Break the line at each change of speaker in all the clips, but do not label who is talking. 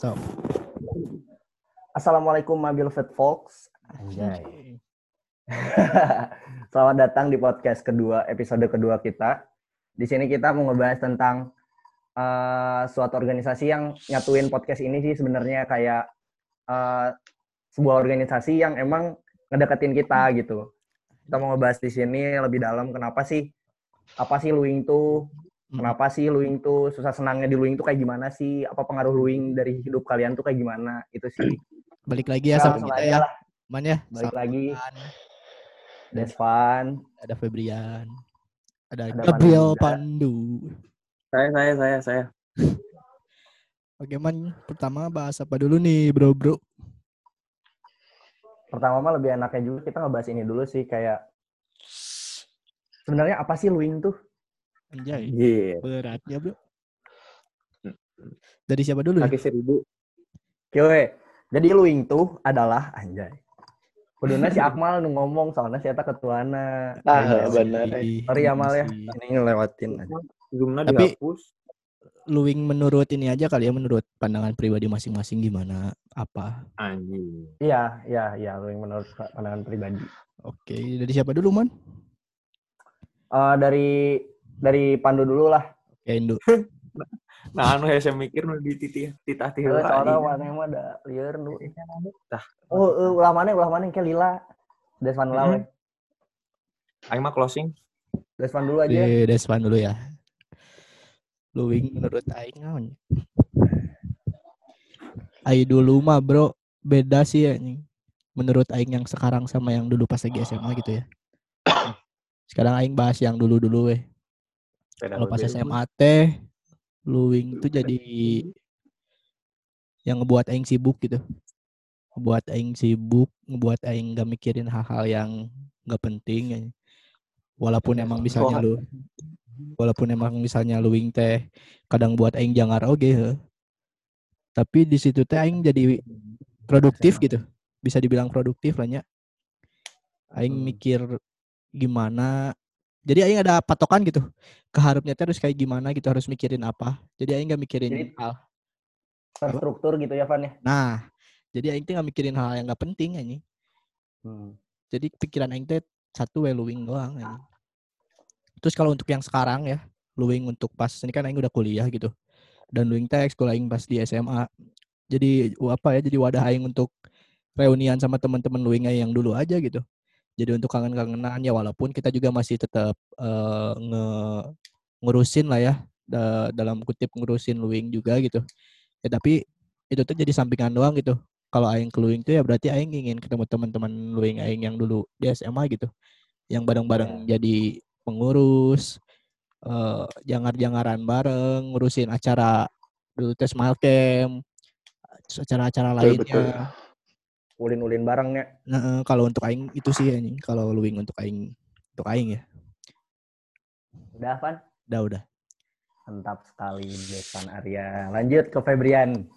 So.
Assalamualaikum Mabil Fit Folks. Anjay. Selamat datang di podcast kedua, episode kedua kita. Di sini kita mau ngebahas tentang uh, suatu organisasi yang nyatuin podcast ini sih sebenarnya kayak uh, sebuah organisasi yang emang ngedeketin kita gitu. Kita mau ngebahas di sini lebih dalam kenapa sih apa sih Luing tuh Kenapa sih Luing tuh susah senangnya di Luing tuh kayak gimana sih? Apa pengaruh Luing dari hidup kalian tuh kayak gimana? Itu sih.
Balik lagi ya nah, sama kita ya. Lah. Man ya.
Balik lagi. Desvan.
Ada Febrian. Ada, ada Gabriel Pandu.
Saya, saya, saya, saya.
Oke, Man. Pertama bahas apa dulu nih, bro, bro?
Pertama mah lebih enaknya juga kita ngebahas ini dulu sih. Kayak sebenarnya apa sih Luing tuh?
Anjay. Yeah. Beratnya, Bro. Dari siapa dulu?
Kaki seribu.
Oke, jadi Luing tuh adalah anjay. Kuduna si Akmal nu ngomong soalnya si Eta ketuana.
Ah, benar.
Sorry Amal ya. Ini ngelewatin aja.
Zoomnya Tapi, dihapus. Luing menurut ini aja kali ya menurut pandangan pribadi masing-masing gimana apa?
Anjing.
Iya, iya, iya Luing menurut pandangan pribadi.
Oke, dari siapa dulu, Man?
Uh, dari dari Pandu dulu lah.
Ya Indu.
nah, anu saya mikir nu di titih titah tih
heula. Soalnya mana mah ada lieur nu. Tah. Oh, uh, ulah mana ulah mana ke lila. Desvan dulu mm
-hmm. Aing mah closing.
Desvan dulu aja.
Di Desvan dulu ya. Luwing menurut aing naon? Aing dulu mah bro beda sih ya menurut aing yang sekarang sama yang dulu pas lagi SMA gitu ya. Sekarang aing bahas yang dulu-dulu weh. Kalau pas SMA teh Luwing itu jadi yang ngebuat aing sibuk gitu. Ngebuat aing sibuk, ngebuat aing gak mikirin hal-hal yang gak penting ya. Walaupun emang misalnya lu walaupun emang misalnya luwing teh kadang buat aing jangar oke okay, Tapi di situ teh aing jadi produktif gitu. Bisa dibilang produktif lah ya. Aing hmm. mikir gimana jadi aing ada patokan gitu keharapnya harus kayak gimana gitu harus mikirin apa. Jadi aing nggak mikirin jadi, hal
terstruktur gitu ya Van ya?
Nah jadi aing tuh nggak mikirin hal yang nggak penting ini hmm. jadi pikiran aing tuh satu luwing doang ini terus kalau untuk yang sekarang ya luwing untuk pas ini kan aing udah kuliah gitu. Dan luwing teks sekolah aing pas di SMA jadi apa ya jadi wadah aing untuk reunian sama teman-teman luwing yang dulu aja gitu jadi untuk kangen-kangenan ya walaupun kita juga masih tetap uh, nge ngurusin lah ya da dalam kutip ngurusin luing juga gitu. Ya tapi itu tuh jadi sampingan doang gitu. Kalau aing ke luing tuh ya berarti aing ingin ketemu teman-teman luing aing yang dulu di SMA gitu. Yang bareng-bareng yeah. jadi pengurus uh, jangar-jangaran bareng ngurusin acara dulu tes smile camp acara-acara lainnya. betul
ulin-ulin barengnya.
Nah, kalau untuk aing itu sih anjing. Kalau luwing untuk aing untuk aing ya.
Udah, Van?
Udah, udah.
Mantap sekali Devan Arya. Lanjut ke Febrian.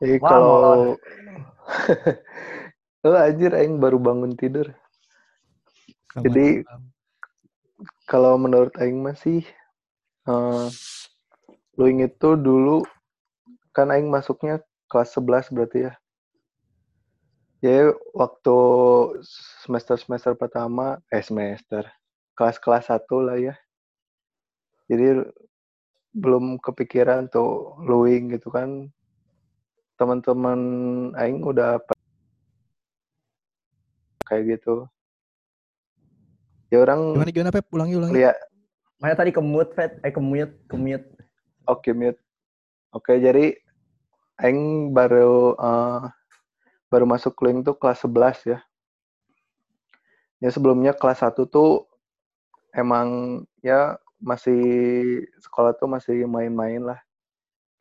Jadi Wah, kalau Oh anjir aing baru bangun tidur. Kamu Jadi kalau menurut aing masih uh, luing itu dulu kan aing masuknya kelas 11 berarti ya. Ya waktu semester-semester pertama, eh semester, kelas-kelas satu lah ya. Jadi belum kepikiran tuh luing gitu kan. Teman-teman aing udah kayak gitu. Ya orang
Gimana gimana Pep? Ulangi ulangi.
Lihat. Mana tadi kemut, Pep? Eh kemute, kemute.
Oke, okay, mute. Oke, okay, jadi Aing baru uh, baru masuk link tuh kelas 11 ya. Ya sebelumnya kelas 1 tuh emang ya masih sekolah tuh masih main-main lah.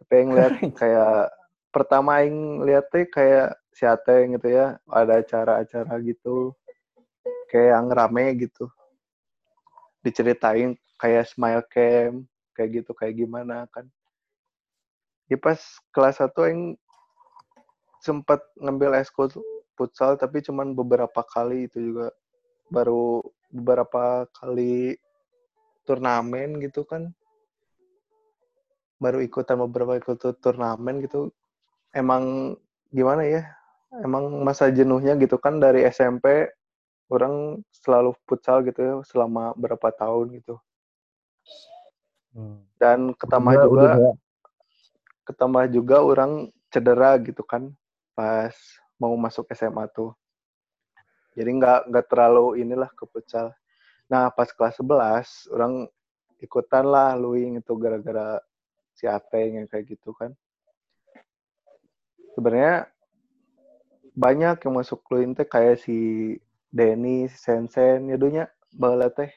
Tapi yang lihat kayak pertama yang lihat tuh kayak si Ate gitu ya, ada acara-acara gitu. Kayak yang rame gitu. Diceritain kayak smile camp, kayak gitu, kayak gimana kan ya pas kelas 1 yang sempat ngambil eskul futsal tapi cuman beberapa kali itu juga. Baru beberapa kali turnamen gitu kan. Baru ikutan beberapa ikut turnamen gitu. Emang gimana ya? Emang masa jenuhnya gitu kan dari SMP orang selalu futsal gitu ya selama berapa tahun gitu. Hmm. dan ketambah udah, juga udah. Ketambah juga orang cedera gitu kan pas mau masuk SMA tuh jadi nggak nggak terlalu inilah ke futsal nah pas kelas 11 orang ikutan lah luing itu gara-gara si Ateng yang kayak gitu kan. Sebenarnya banyak yang masuk luing teh kayak si Denny, si Sensen, ya dunya bala teh.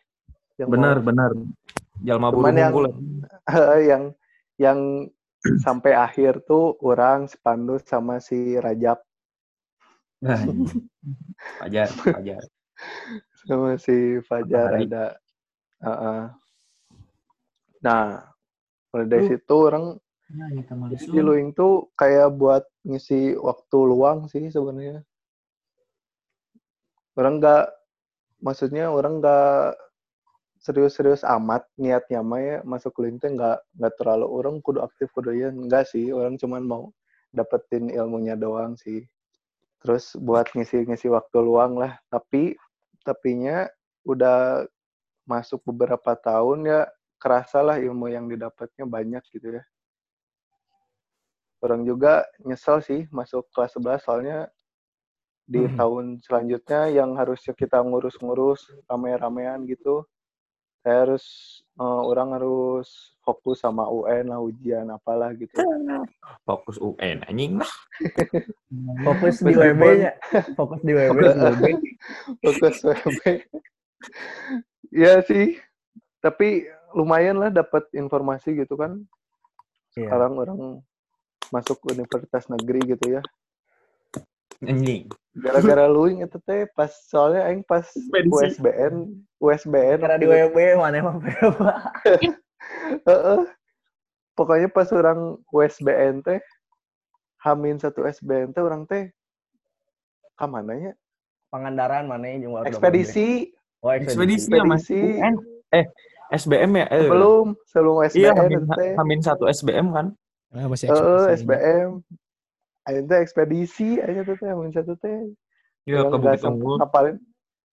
Yang benar, mau, benar.
Jalma buru yang, yang yang sampai akhir tuh orang Pandu sama si Rajab.
Fajar, Fajar.
sama si Fajar ada. Uh -uh. Nah, mulai dari situ orang nah, di Luing tuh kayak buat ngisi waktu luang sih sebenarnya orang nggak maksudnya orang nggak serius-serius amat niatnya mah ya masuk Luing tuh nggak nggak terlalu orang kudu aktif kudu ya enggak sih orang cuman mau dapetin ilmunya doang sih terus buat ngisi-ngisi waktu luang lah tapi tapinya udah masuk beberapa tahun ya kerasa lah ilmu yang didapatnya banyak gitu ya. Orang juga nyesel sih masuk kelas 11 soalnya di hmm. tahun selanjutnya yang harusnya kita ngurus-ngurus rame-ramean gitu. Saya harus uh, orang harus fokus sama UN lah ujian apalah gitu.
Fokus UN anjing lah.
fokus di WB-nya. Fokus di WB.
fokus WB. Iya sih. Tapi lumayan lah dapat informasi gitu kan. Yeah. Sekarang orang masuk universitas negeri gitu ya.
Anjing.
Gara-gara lu itu teh pas soalnya aing pas USBN, USBN
karena di WB mana emang
Heeh. Pokoknya pas orang USBN teh Hamin satu SBN teh orang teh ka ya?
Pangandaran mana
yang Ekspedisi.
Oh, ekspedisi. Ekspedisi. Ya, eh, SBM ya?
Eh. Sebelum sebelum SBM.
Iya, hamin, hamin satu SBM kan?
Nah, masih uh, SBM. Ayo teh ekspedisi aja tuh teh hamin satu teh.
Iya, ke Bukit Unggul.
Ngapalin.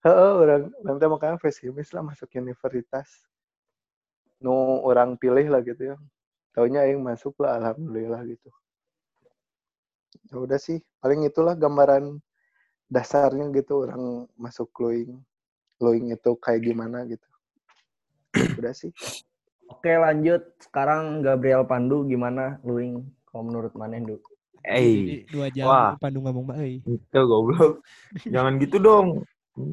Heeh, orang nanti makanya pesimis lah masuk universitas. Nu orang pilih lah gitu ya. Taunya yang masuk lah alhamdulillah gitu. Ya udah sih, paling itulah gambaran dasarnya gitu orang masuk glowing. Glowing itu kayak gimana gitu. Udah sih.
Oke lanjut. Sekarang Gabriel Pandu gimana Luing? Kalau menurut Maneh Du?
Eh,
dua jam Wah. Pandu ngomong mbak.
Itu goblok. Jangan gitu dong.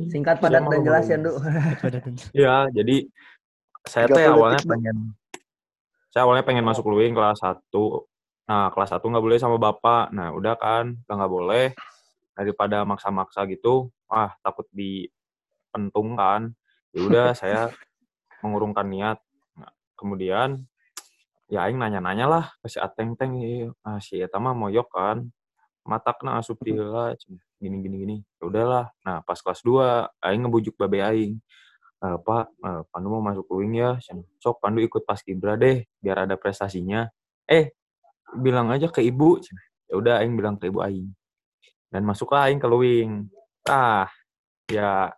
Singkat padat dan jelas ya, Du.
Iya, jadi saya tuh awalnya pengen saya awalnya pengen masuk Luing kelas 1. Nah, kelas 1 nggak boleh sama bapak. Nah, udah kan, udah nggak boleh. Daripada maksa-maksa gitu, ah takut dipentung kan. Ya udah saya mengurungkan niat. Nah, kemudian ya aing nanya-nanya lah ke si Ateng Teng ah, si eta mah moyok kan? Matakna asup lah gini gini gini. Ya udahlah. Nah pas kelas 2 aing ngebujuk babe aing. E, pak e, Pandu mau masuk luing ya? Sok Pandu ikut pas kibra deh biar ada prestasinya. Eh bilang aja ke ibu. Ya udah aing bilang ke ibu aing. Dan masuklah aing ke luing ah ya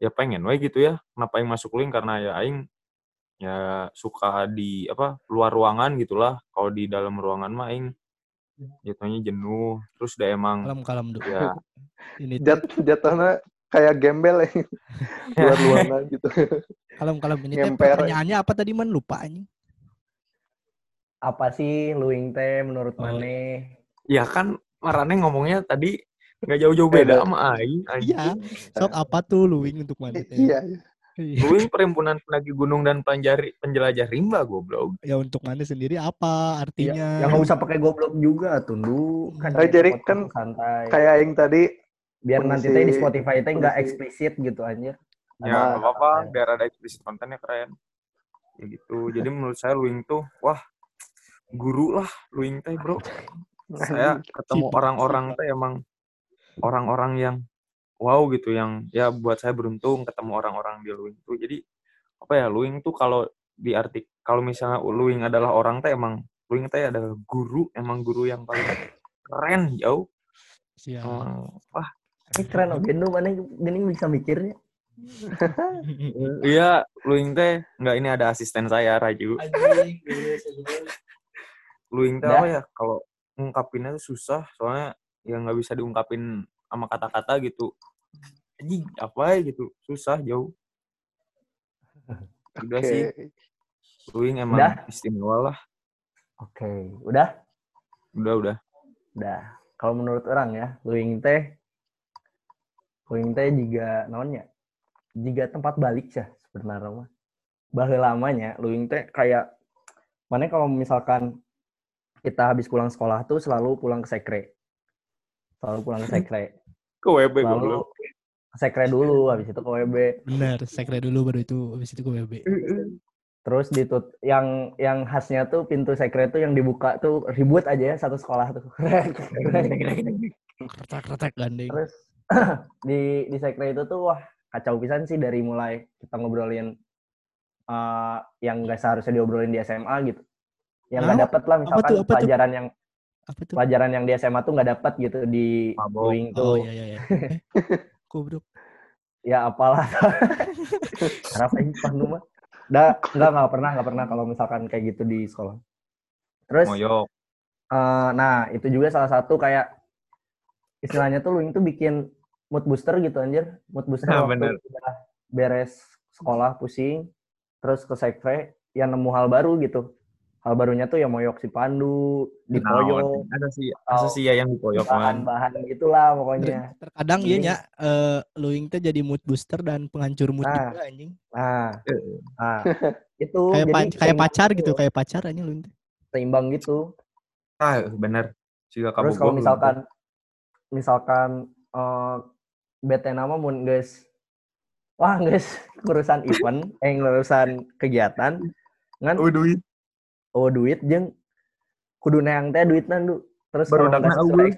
ya pengen wae gitu ya kenapa yang masuk link karena ya aing ya suka di apa luar ruangan gitulah. Kalau di dalam ruangan mah aing jatuhnya jenuh. Terus udah emang
kalem kalem
dulu ya ini Jat, jatuhnya kayak gembel ya. Luar ruangan gitu.
Kalem kalem ini teh pertanyaannya apa tadi man lupa ini
apa sih luing teh menurut oh. Mane?
Ya kan Marane ngomongnya tadi Nggak jauh-jauh beda. sama Aing.
Iya. Sok apa tuh Luwing untuk wanita?
Iya.
Luwing perhimpunan pendaki gunung dan penjari, penjelajah rimba goblok.
Ya untuk mana sendiri apa artinya?
Ya, yang nggak usah pakai goblok juga tundu.
Kan oh, jadi kan santai. kayak yang tadi
biar nanti teh di Spotify teh nggak eksplisit gitu aja.
Ya nggak apa-apa biar ada eksplisit kontennya keren. Ya gitu. Jadi menurut saya Luwing tuh wah guru lah Luwing teh bro. Saya ketemu orang-orang teh emang orang-orang yang wow gitu yang ya buat saya beruntung ketemu orang-orang di Luing tuh jadi apa ya Luing tuh kalau di arti kalau misalnya luing adalah orang teh emang luing teh adalah guru emang guru yang paling keren jauh
Siap.
emang wah
Ini keren oke nu mana gini bisa mikirnya.
iya luing teh nggak ini ada asisten saya Raju luing teh
Dah.
apa ya kalau ngungkapinnya tuh susah soalnya ya nggak bisa diungkapin sama kata-kata gitu anjing apa gitu susah jauh udah sih luing emang
Udah?
istimewa lah
Oke, udah?
udah udah
Udah. Kalau menurut orang ya, luing teh luing teh juga naonnya? Jika tempat balik sih sebenarnya mah. Baheula lamanya luing teh kayak mana kalau misalkan kita habis pulang sekolah tuh selalu pulang ke sekre. Selalu pulang ke sekre.
ke WB
Lalu
goblok
ke sekre dulu, habis itu ke WB.
Bener, sekre dulu baru itu habis itu ke WB.
Terus ditut yang yang khasnya tuh pintu sekre tuh yang dibuka tuh ribut aja ya satu sekolah tuh.
Retak-retak gandeng.
Terus di di sekre itu tuh wah kacau pisan sih dari mulai kita ngobrolin eh, yang gak seharusnya diobrolin di SMA gitu. Yang nggak
Nah,
dapet lah misalkan
tuh? Apa tuh?
pelajaran yang
Apa tuh?
pelajaran yang di SMA tuh nggak dapet gitu di
Mabok.
Oh
tuh.
iya iya iya. Goblok.
Ya apalah. Kenapa ini Pandu mah? Dah, enggak nggak pernah nggak pernah kalau misalkan kayak gitu di sekolah. Terus
moyok
Eh, nah, itu juga salah satu kayak istilahnya tuh Luing tuh bikin mood booster gitu anjir. Mood booster
Nah,
waktu
bener.
udah beres sekolah pusing, terus ke sekre, ya nemu hal baru gitu. Hal barunya tuh ya moyok si Pandu, di Poyo,
ada sih ada sih ya yang dipoyok man
bahan-bahan gitulah pokoknya.
Terkadang iya
Ini-
nya eh luing teh jadi mood booster dan penghancur mood
Nah.
juga anjing.
Nah, nah itu
Kayak
jadi
pa- kayak pacar
gitu,
gitu, kayak pacar anjing luing teh.
seimbang gitu.
ah bener sih
Terus kalau misalkan misalkan eh bete nama mun guys wah guys urusan event eh urusan kegiatan ngan
oh duit
oh duit jeung kudu neang teh duit nandu terus
Baru
nggak sesuai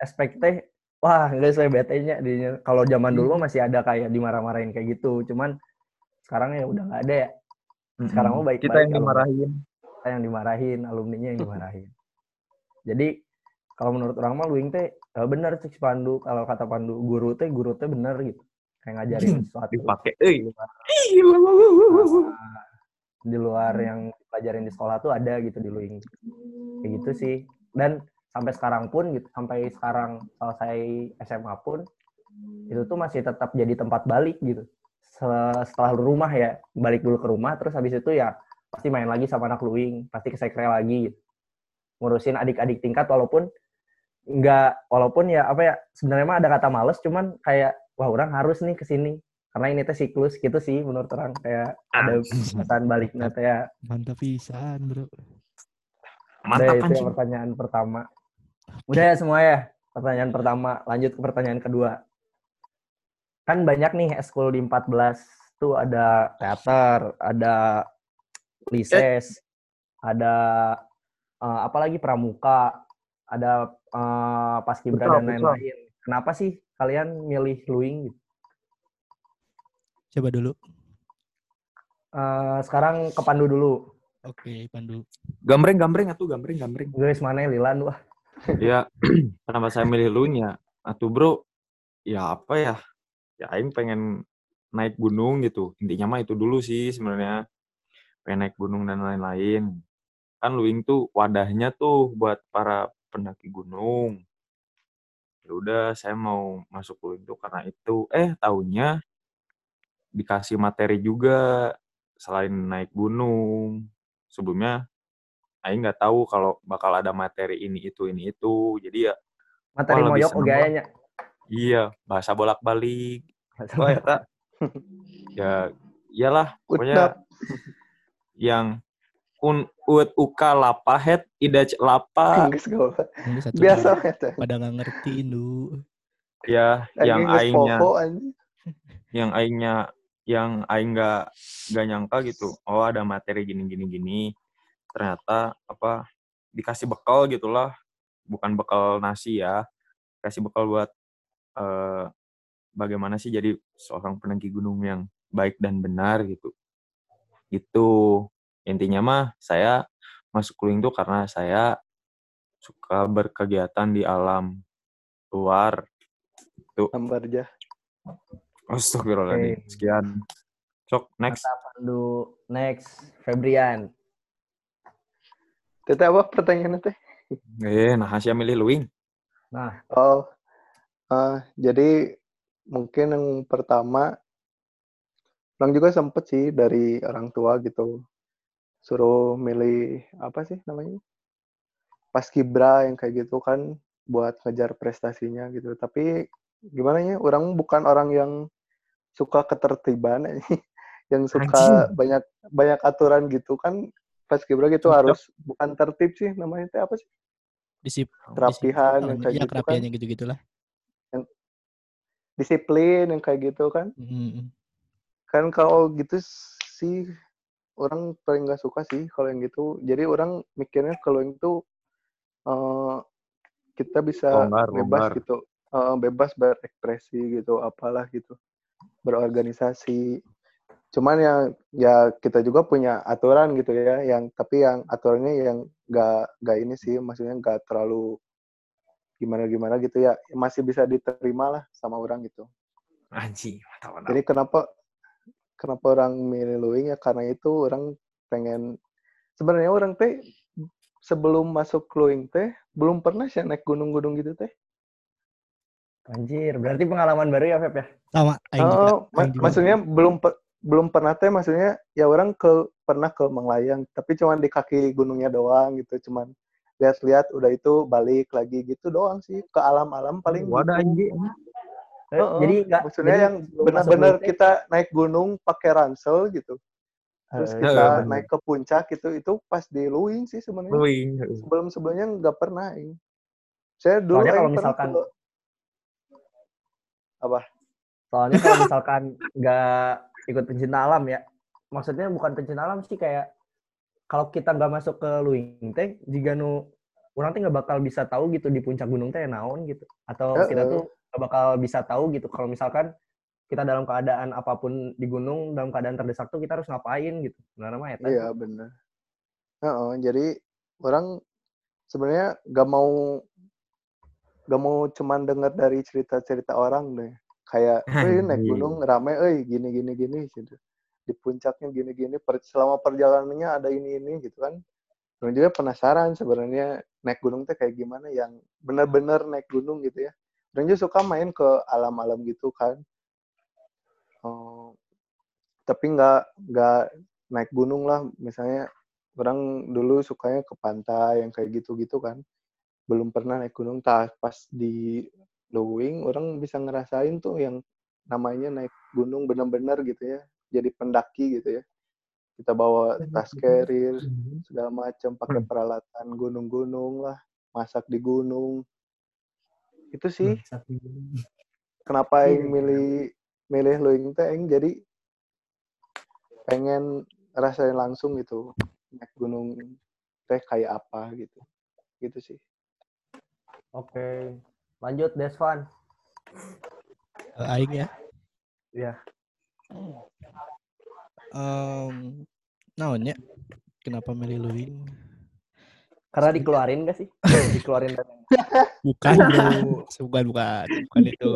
expect teh wah guys saya bete nya kalau zaman dulu mah masih ada kayak dimarah-marahin kayak gitu. Cuman sekarang ya udah nggak ada ya. Sekarang mah baik-baik
kita yang dimarahin.
Kita yang dimarahin alumninya yang dimarahin. Jadi kalau menurut orang mah luing teh eh, bener sih si Pandu. Kalau kata Pandu guru teh guru teh bener gitu. Kayak ngajarin sesuatu.
Dipakai euy
Nah, di luar yang pelajarin di sekolah tuh ada gitu di luing. Kayak gitu sih. Dan sampai sekarang pun gitu sampai sekarang selesai SMA pun itu tuh masih tetap jadi tempat balik gitu. Se- setelah rumah ya balik dulu ke rumah terus habis itu ya pasti main lagi sama anak luing pasti ke sekre lagi gitu. ngurusin adik-adik tingkat walaupun nggak walaupun ya apa ya sebenarnya mah ada kata males cuman kayak wah orang harus nih ke sini karena ini teh siklus gitu sih menurut orang kayak ada pesan baliknya teh ya
Mantap pisan, Bro.
mantap
Udah,
kan
itu ya pertanyaan pertama. Udah ya semua ya. Pertanyaan pertama, lanjut ke pertanyaan kedua. Kan banyak nih eskul di 14 tuh ada teater, ada lises, ada eh, apa lagi pramuka, ada eh, paskibra dan lain-lain. Kenapa sih kalian milih luing gitu?
Coba dulu.
Eh, sekarang ke Pandu dulu.
Oke, Pandu.
gambreng gambreng atuh gambreng gambreng.
Guys, mana Lilan wah.
ya kenapa saya milih lu nya? Atuh bro. Ya apa ya? Ya aing pengen naik gunung gitu. Intinya mah itu dulu sih sebenarnya. Pengen naik gunung dan lain-lain. Kan luing tuh wadahnya tuh buat para pendaki gunung. Ya udah saya mau masuk luing tuh karena itu. Eh taunya dikasih materi juga selain naik gunung. Sebelumnya Aing nggak tahu kalau bakal ada materi ini itu ini itu. Jadi ya
Materi
Wah, lebih
moyok aya
iya bahasa bolak balik oh ya ya iyalah pokoknya yang un ut uka lapa het idaj lapa.
Biasa
pada, nggak ngerti Indu.
ya yang aingnya yang aingnya yang aing nggak nggak nyangka gitu oh ada materi gini gini gini. Ternyata apa dikasih bekal gitulah. Bukan bekal nasi ya kasih bekal buat eh, bagaimana sih jadi seorang pendaki gunung yang baik dan benar gitu. Itu intinya mah saya masuk luing tuh karena saya suka berkegiatan di alam luar. Tuh
Hambar aja.
Astagfirullahaladzim.
Oke.
Sekian. Sok, next.
Mantap, Pandu. Next, Febrian.
Teteh apa pertanyaannya teh?
Eh, nah Asia milih luing.
Nah,
Oh, eh, jadi mungkin yang pertama, orang juga sempet sih dari orang tua gitu, suruh milih apa sih namanya? Paskibra yang kayak gitu kan buat ngejar prestasinya gitu. Tapi gimana ya, orang bukan orang yang suka ketertiban, yang suka
Anjing.
banyak banyak aturan gitu kan. Paskibra gitu
Cocok.
harus bukan tertib sih namanya teh apa sih?
Disip,
Kerapihan yang
disiplin,
kayak
iya,
gitu kan.
kerapian yang gitu-gitulah.
Disiplin yang kayak gitu kan.
Mm,
kan kalau gitu sih orang paling nggak suka sih kalau yang gitu jadi orang mikirnya kalau itu eh, kita bisa
Longgar,
bebas
longgar.
gitu Eh, bebas berekspresi gitu apalah gitu berorganisasi cuman yang ya kita juga punya aturan gitu ya yang tapi yang aturannya yang nggak nggak ini sih maksudnya nggak terlalu gimana gimana gitu ya masih bisa diterima lah sama orang gitu
mantap, mantap.
jadi kenapa kenapa orang milih luing ya karena itu orang pengen sebenarnya orang teh sebelum masuk luing teh belum pernah sih naik gunung-gunung gitu teh.
Anjir. Berarti pengalaman baru ya, Feb ya?
Sama.
Oh, ma- maksudnya belum pe- belum pernah teh maksudnya ya orang ke pernah ke Manglayang tapi cuman di kaki gunungnya doang gitu cuman lihat-lihat udah itu balik lagi gitu doang sih ke alam-alam paling
Wadah
gitu.
anjing.
Eh,
Heeh.
Jadi nggak
maksudnya
jadi
yang benar-benar kita naik gunung pakai ransel gitu terus
eh,
Ya,
kita
bener.
naik ke puncak itu itu pas di luing sih sebenarnya
Luing.
sebelum sebelumnya nggak pernah Ing. saya dulu
Soalnya kalau
pernah
misalkan-
ke- apa?
Soalnya kalau misalkan nggak ikut pencinta alam ya, maksudnya bukan pencinta alam sih kayak kalau kita nggak masuk ke luing teh, jika nu orang teh nggak bakal bisa tahu gitu di puncak gunung teh naon gitu, atau
Heeh.
kita tuh nggak bakal bisa tahu gitu. Kalau misalkan kita dalam keadaan apa pun di gunung dalam keadaan terdesak tuh kita harus ngapain gitu. Benar mah ya
iya bener. Heeh, jadi orang sebenarnya nggak mau nggak mau cuman dengar dari cerita-cerita orang deh. Kayak eh naik gunung rame eh gini gini gini gitu. Di puncaknya gini gini per, selama perjalanannya ada ini ini gitu kan. Orang juga penasaran sebenarnya naik gunung teh kayak gimana yang benar-benar naik gunung gitu ya. Orang juga suka main ke alam-alam gitu kan. Oh, tapi nggak nggak naik gunung lah. Misalnya orang dulu sukanya ke pantai yang kayak gitu-gitu kan belum pernah naik gunung tak pas di Luwing orang bisa ngerasain tuh yang namanya naik gunung bener-bener gitu ya jadi pendaki gitu ya. Kita bawa tas carrier segala macam pakai
Hmm.
peralatan gunung-gunung lah masak di gunung. Itu sih. Kenapa
Iya.
yang milih milih Luwing teh jadi pengen rasain langsung gitu naik gunung teh kayak apa gitu. Gitu sih
Oke. Lanjut Desvan.
Aing ya.
Iya.
Em, naonnya? Kenapa milih luing?
Karena dikeluarin gak sih? dikeluarin dari
Bukan, bukan, bukan, bukan itu.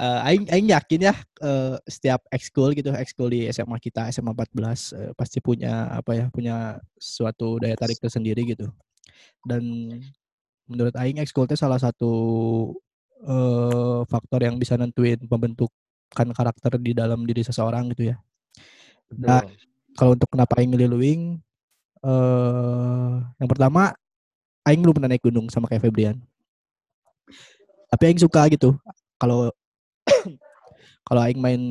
Eh, aing aing yakin ya eh, setiap ekskul gitu ekskul di SMA kita SMA 14 eh, pasti punya apa ya punya suatu daya tarik tersendiri gitu dan menurut aing ekskul itu salah satu eh, faktor yang bisa nentuin pembentukan karakter di dalam diri seseorang gitu ya. Nah, kalau untuk kenapa aing milih luing eh yang pertama aing belum pernah naik gunung sama kayak Febrian. Tapi aing suka gitu. Kalau kalau aing main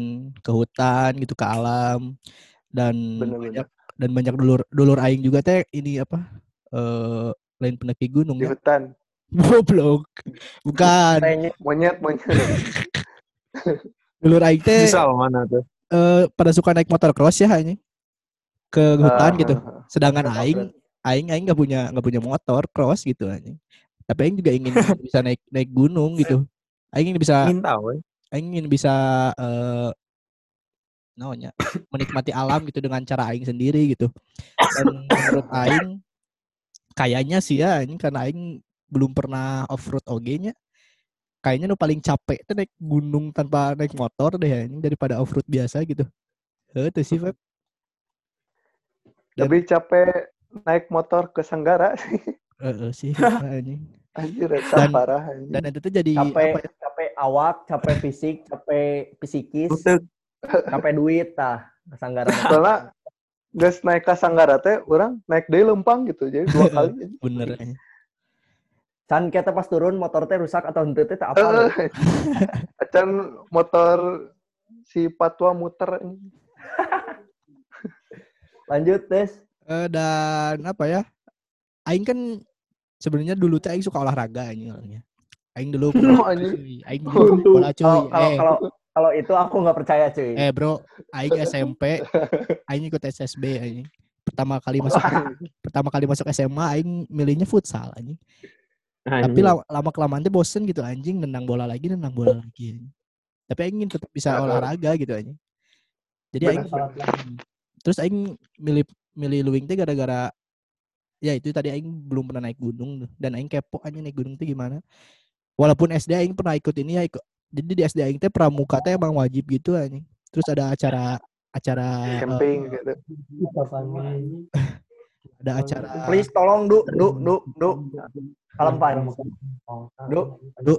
ke hutan gitu ke alam dan
Bener-bener.
banyak dan banyak dulur dulur aing juga teh ini apa eh lain pendaki gunung
di
ya
hutan.
Goblok. Bukan.
Monyet monyet
dulur aing teh
Misal mana tuh?
eh, pada suka naik motor cross ya ini ke hutan
Ah,
gitu.
ah, ah.
sedangkan
Mantap,
aing aing aing nggak punya nggak punya motor cross gitu anjing tapi aing juga ingin bisa naik naik gunung gitu. Aing ingin bisa
Minta,
aing ingin bisa eh, naonnya menikmati alam gitu dengan cara aing sendiri gitu. Dan menurut aing kayaknya sih ya ini karena aing belum pernah off road oge nya. Kayaknya nu paling capek itu naik gunung tanpa naik motor deh ya ini daripada off road biasa gitu. Itu sih Feb.
lebih capek naik motor ke Sanggara. Sih
Heeh sih ini
anjir eta
Dan-
parah anjir.
dan itu tuh jadi
capek
apa ya,
capek awak capek fisik capek psikis capek duit tah kesanggara
soalnya gas naik ke Sanggara teh orang naik deh lempang gitu jadi dua kali.
Bener. Ya.
can kita pas turun motor teh rusak atau henteu teh teh apa?
Eh, acan motor si Patwa muter.
Lanjut tes
Eh, dan apa ya? Aing kan sebenarnya dulu tuh aing suka olahraga ini orangnya. Aing dulu
Oh,
bola,
anjing.
cuy. aing dulu bola cuy
kalau kalau
eh
kalau itu aku nggak percaya cuy.
Eh bro aing SMP aing ikut SSB aing. Pertama kali masuk pertama kali masuk SMA aing milihnya futsal anjing. Tapi lama, lama kelamaan tuh bosen gitu anjing. Nendang bola lagi nendang bola lagi anjing. tapi aing ingin tetap bisa olahraga gitu anjing jadi aing terus aing milih milih luwing teh gara-gara ya itu tadi aing belum pernah naik gunung tuh. dan aing kepo aja naik gunung tuh gimana? Walaupun SD aing pernah ikut ini ya ikut jadi di SD aing teh pramuka teh emang wajib gitu anjing. Terus ada acara acara eh,
camping gitu.
Ada acara
please tolong du du du du. Kalem pan du.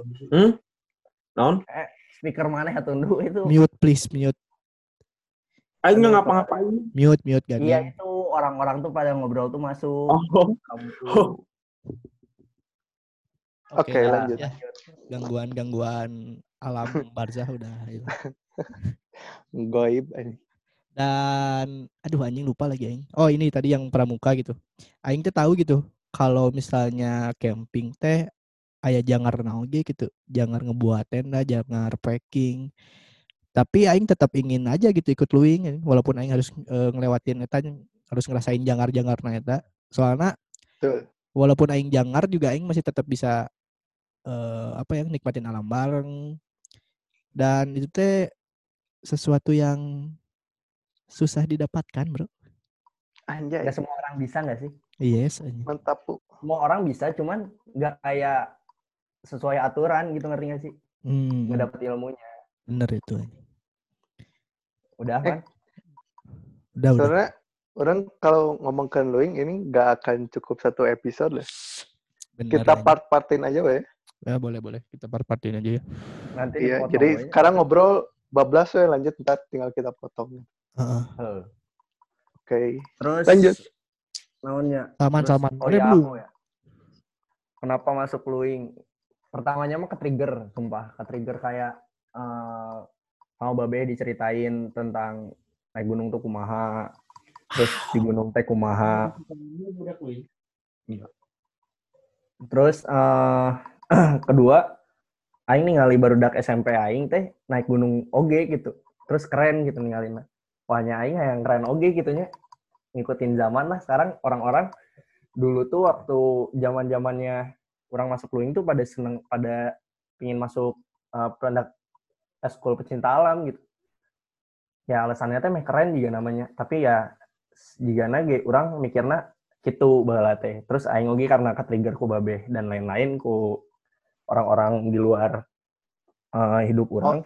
Naon?
speaker mana ya tundu itu.
Mute please mute.
Aing nggak ngapa-ngapain.
mute mute gak
iya itu orang-orang tuh pada ngobrol tuh masuk.
Oh. Oh.
oke
lah.
lanjut.
Ya, gangguan gangguan alam barzah udah hilang.
goib
dan aduh anjing lupa lagi aing. Oh ini tadi yang pramuka gitu. Aing teh tahu gitu kalau misalnya camping teh aya jangar naoge gitu. Jangar ngebuat tenda jangar packing. Tapi aing tetap ingin aja gitu ikut luing walaupun aing harus eh, ngelewatin eta harus ngerasain jangar-jangar na eta. Soalnya
Betul.
walaupun aing jangar juga aing masih tetap bisa eh, apa ya nikmatin alam bareng dan itu teh sesuatu yang susah didapatkan bro.
Anjay.
Nggak semua orang bisa nggak sih?
Yes anjing.
mantap bu.
Semua orang bisa cuman nggak kayak sesuai aturan gitu ngerti nggak sih?
Hmm,
nggak dapet ilmunya.
Bener itu anjing.
udah
Eh,
kan
udah udah.
Soalnya orang kalau ngomongkan luing ini nggak akan cukup satu episode lah.
bener
Kita part-partin aja we.
ya boleh boleh. Kita part-partin aja ya
nanti
Iya,
dipotong
jadi
we.
sekarang ngobrol bablas we lanjut ntar tinggal kita potong.
Heeh.
Heh.
Oke.
terus
Lanjut.
naonnya
Salman
Terus-
Salman
oh ya aku ya kenapa masuk luing pertamanya mah ke trigger sumpah ke trigger kayak eh sama babe diceritain tentang naik gunung tuh kumaha terus di gunung teh kumaha terus eh kedua aing ningali barudak SMP aing teh naik gunung oge gitu. Terus keren gitu ninggalin. Wahnya aing yang keren oge gitunya ngikutin zaman lah. Sekarang orang-orang dulu tuh waktu zaman zamannya orang masuk luing tuh pada seneng pada pingin masuk uh, produk eskul pecinta alam gitu. Ya alasannya teh meh keren juga namanya. Tapi ya jika nage orang mikirna gitu baheula teh. Terus aing oge karena ke-trigger ku babe dan lain-lain ku orang-orang di luar uh, hidup orang.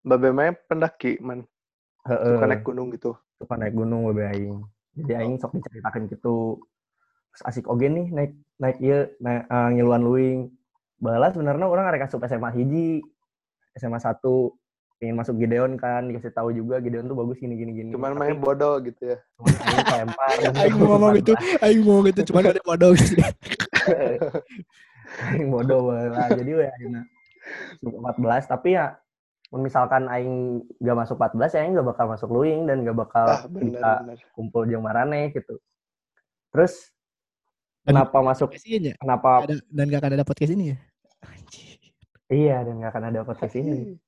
Babe mah pendaki man.
heeh.
Suka naik gunung gitu.
suka naik gunung babe aing jadi aing sok diceritakan gitu terus asik oge nih naik naik ieu naik eh, ngiluan luing. Balas sebenarnya orang arek asup SMA hiji SMA 1 pengen masuk Gideon kan dikasih tahu juga Gideon tuh bagus gini gini gini.
Cuman
Tapi
main bodoh gitu ya.
cuman aing
aing mau ngomong gitu aing mau ngomong gitu cuman ada bodoh gitu
bodoh lah jadi we ayeuna masuk 14 tapi ya mun misalkan aing gak masuk 14 ya aing gak bakal masuk luing dan gak bakal
Ah,
bisa
benar-benar.
kumpul jeung marane gitu. Terus
Dan-
kenapa masuk
ya?
kenapa
ada, dan gak akan ada podcast ini ya?
Iya dan gak akan ada podcast ini.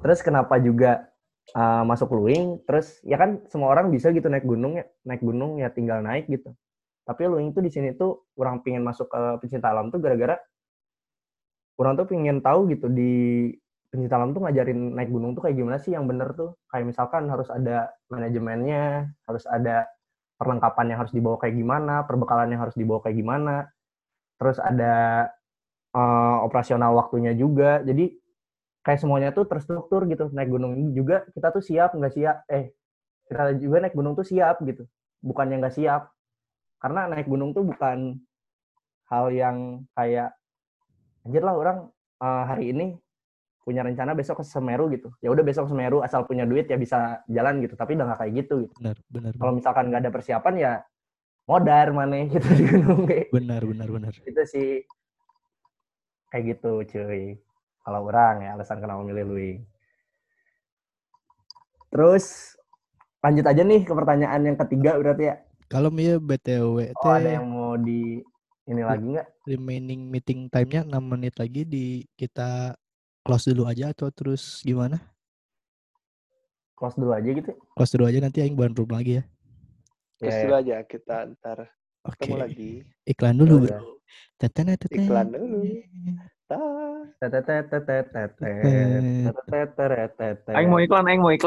Terus kenapa juga uh, masuk luing? Terus ya kan semua orang bisa gitu naik gunung ya naik gunung ya tinggal naik gitu tapi luing tuh di sini tuh orang pingin masuk ke pecinta alam tuh gara-gara orang tuh pingin tahu gitu di pencinta alam tuh ngajarin naik gunung tuh kayak gimana sih yang bener tuh. Kayak misalkan harus ada manajemennya harus ada perlengkapan yang harus dibawa kayak gimana perbekalan yang harus dibawa kayak gimana. Terus ada uh, operasional waktunya juga. Jadi kayak semuanya tuh terstruktur gitu. Naik gunung ini juga kita tuh siap nggak siap. Eh kita juga naik gunung tuh siap gitu. Bukannya nggak siap karena naik gunung tuh bukan hal yang kayak anjir lah orang uh, hari ini punya rencana besok ke Semeru gitu. Ya udah besok ke Semeru asal punya duit ya bisa jalan gitu tapi udah nggak kayak gitu gitu.
Benar benar
kalau misalkan nggak ada persiapan ya modar mana gitu di gunung kayak
benar benar benar.
Itu sih kayak gitu cuy. Kalau orang ya alasan kenapa milih Lui terus lanjut aja nih ke pertanyaan yang ketiga berarti ya
kalau Mia BTW
oh, ada yang mau di ini lagi nggak
remaining meeting time-nya 6 menit lagi di kita close dulu aja atau terus gimana?
Close dulu aja gitu.
Close dulu aja nanti aing buat room lagi ya.
Close yeah. dulu aja kita ntar
Oke.
ketemu lagi.
Iklan dulu, Bro.
Teten teten. Iklan dulu.
Aing
mau iklan, aing mau iklan.